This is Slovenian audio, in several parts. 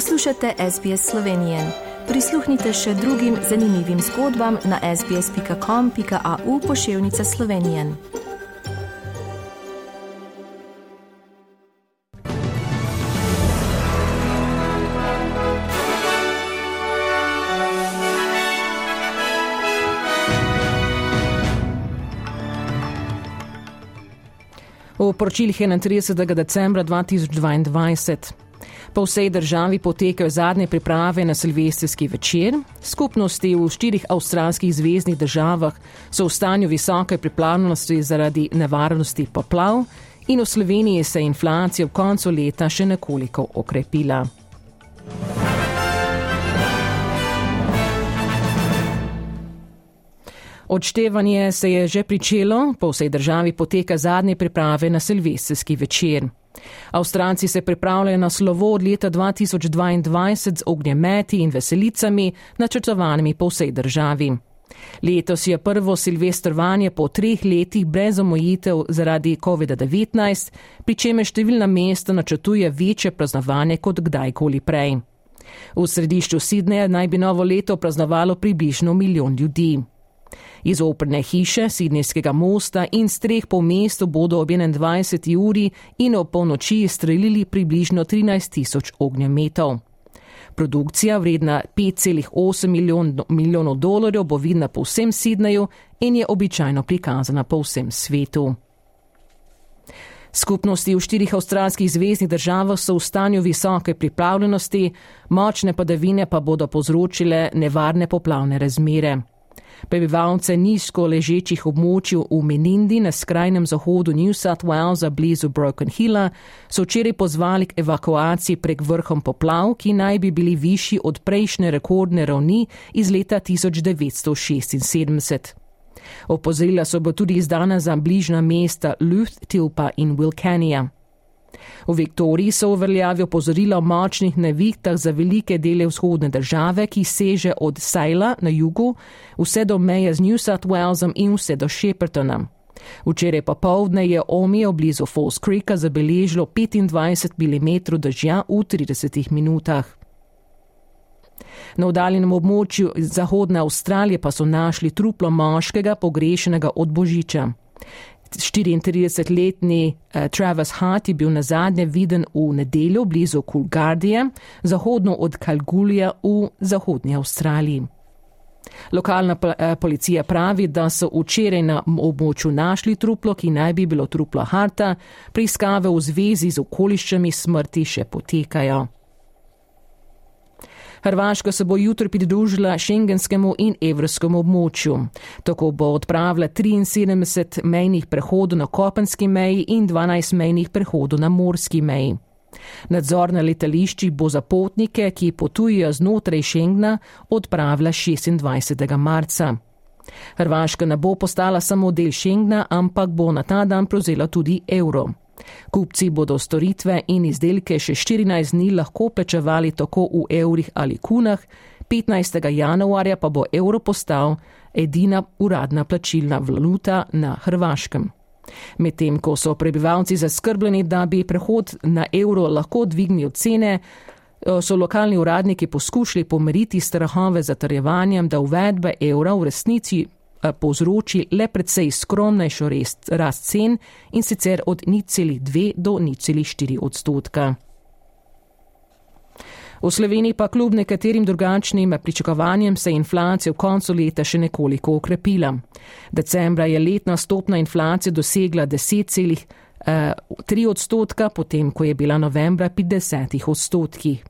Poslušate SBS Slovenije. Prisluhnite še drugim zanimivim zgodbam na sbsp.com.au pošiljka Slovenije. V poročilih 31. decembra 2022. Po vsej državi potekajo zadnje priprave na silvestrski večer. Skupnosti v štirih avstralskih zvezdnih državah so v stanju visoke pripravljenosti zaradi nevarnosti poplav in v Sloveniji se je inflacija v koncu leta še nekoliko okrepila. Odštevanje se je že pričelo, po vsej državi poteka zadnje priprave na silvestrski večer. Avstralci se pripravljajo na slovo od leta 2022 z ognjemeti in veselicami, načrtovanimi po vsej državi. Letos je prvo silvestrovanje po treh letih brez omojitev zaradi COVID-19, pri čemer številna mesta načrtuje večje praznovanje kot kdajkoli prej. V središču Sidneja naj bi novo leto praznovalo približno milijon ljudi. Iz operne hiše, Sidnejskega mosta in streh po mestu bodo ob 21. uri in ob polnoči streljili približno 13 tisoč ognjemetov. Produkcija vredna 5,8 milijon, milijonov dolarjev bo vidna po vsem Sidneju in je običajno prikazana po vsem svetu. Skupnosti v štirih avstralskih zvezdnih državah so v stanju visoke pripravljenosti, močne padavine pa bodo povzročile nevarne poplavne razmere. Prebivalce nizko ležečih območij v Menindi na skrajnem zahodu New South Walesa blizu Broken Hilla so včeraj pozvali k evakuaciji prek vrhom poplav, ki naj bi bili višji od prejšnje rekordne ravni iz leta 1976. Opozorila so bo tudi izdana za bližna mesta Luth, Tilpa in Wilkania. V Viktoriji so uveljavili opozorila o močnih nevihtah za velike dele vzhodne države, ki seže od Sajla na jugu vse do meje z New South Walesom in vse do Sheppertona. Včeraj popovdne je Omijo blizu Falls Creeka zabeležilo 25 mm dežja v 30 minutah. Na oddaljenem območju zahodne Avstralije pa so našli truplo moškega pogrešenega od Božiča. 34-letni uh, Travis Hart je bil na zadnje viden v nedeljo blizu Kulgardije, zahodno od Kalgulija v zahodnji Avstraliji. Lokalna uh, policija pravi, da so včeraj na območju našli truplo, ki naj bi bilo truplo Harta, preiskave v zvezi z okoliščami smrti še potekajo. Hrvaška se bo jutri pridružila šengenskemu in evropskemu območju. Tako bo odpravila 73 mejnih prehodov na kopenski meji in 12 mejnih prehodov na morski meji. Nadzor na letališčih bo za potnike, ki potujejo znotraj Schengna, odpravila 26. marca. Hrvaška ne bo postala samo del Schengna, ampak bo na ta dan prevzela tudi evro. Kupci bodo storitve in izdelke še 14 dni lahko plačevali tako v evrih ali kunah, 15. januarja pa bo evro postal edina uradna plačilna valuta na Hrvaškem. Medtem ko so prebivalci zaskrbljeni, da bi prehod na evro lahko dvignil cene, so lokalni uradniki poskušali pomeriti strahove zatrjevanjem, da uvedbe evra v resnici Eh, povzroči le precej skromnejšo rast cen in sicer od 0,2 do 0,4 odstotka. V Sloveniji pa kljub nekaterim drugačnim pričakovanjem se je inflacija v koncu leta še nekoliko okrepila. Decembra je letna stopna inflacija dosegla 10,3 eh, odstotka, potem ko je bila novembra pri 10 odstotkih.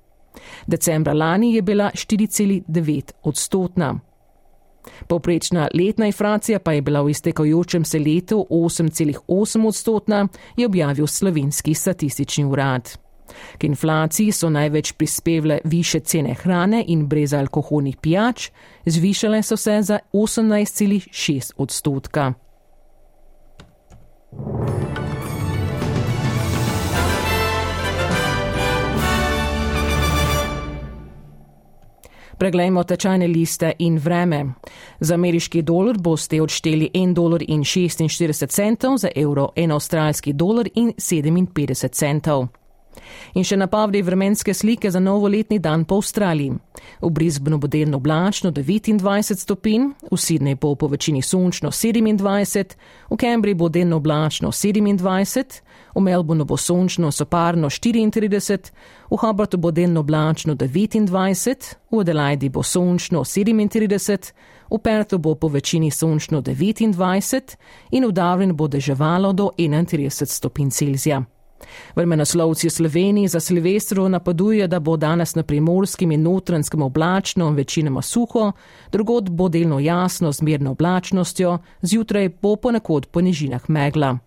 Decembra lani je bila 4,9 odstotna. Poprečna letna inflacija pa je bila v iztekajočem se letu 8,8 odstotna, je objavil slovenski statistični urad. K inflaciji so največ prispevale više cene hrane in brezalkoholnih pijač, zvišale so se za 18,6 odstotka. Preglejmo tečajne liste in vreme. Za ameriški dolar boste odšteli 1 dolar in 46 centov, za evro 1 avstralski dolar in 57 centov. In še napovedi vremenske slike za novoletni dan po Avstraliji. V Brisbaneu bo delno oblačno 29 stopinj, v Sydney bo po večini sončno 27, v Cambridge bo delno oblačno 27, v Melbourneu bo sončno soparno 34, v Hobartu bo delno oblačno 29, v Adelaidi bo sončno 37, v Perthu bo po večini sončno 29 in v Darwinu bo deževalo do 31 stopinj Celzija. Vremenoslovci v Sloveniji za Silvestro napoveduje, da bo danes na primorskem in notranskem oblačno, večinoma suho, drugod bo delno jasno z mirno oblačnostjo, zjutraj bo ponekod po nižinah megla.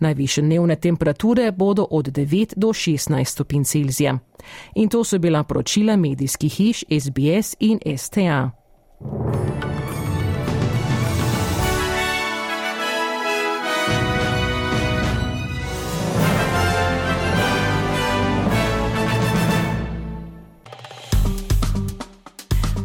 Najviše dnevne temperature bodo od 9 do 16 stopinj Celzija. In to so bila poročila medijskih hiš SBS in STA.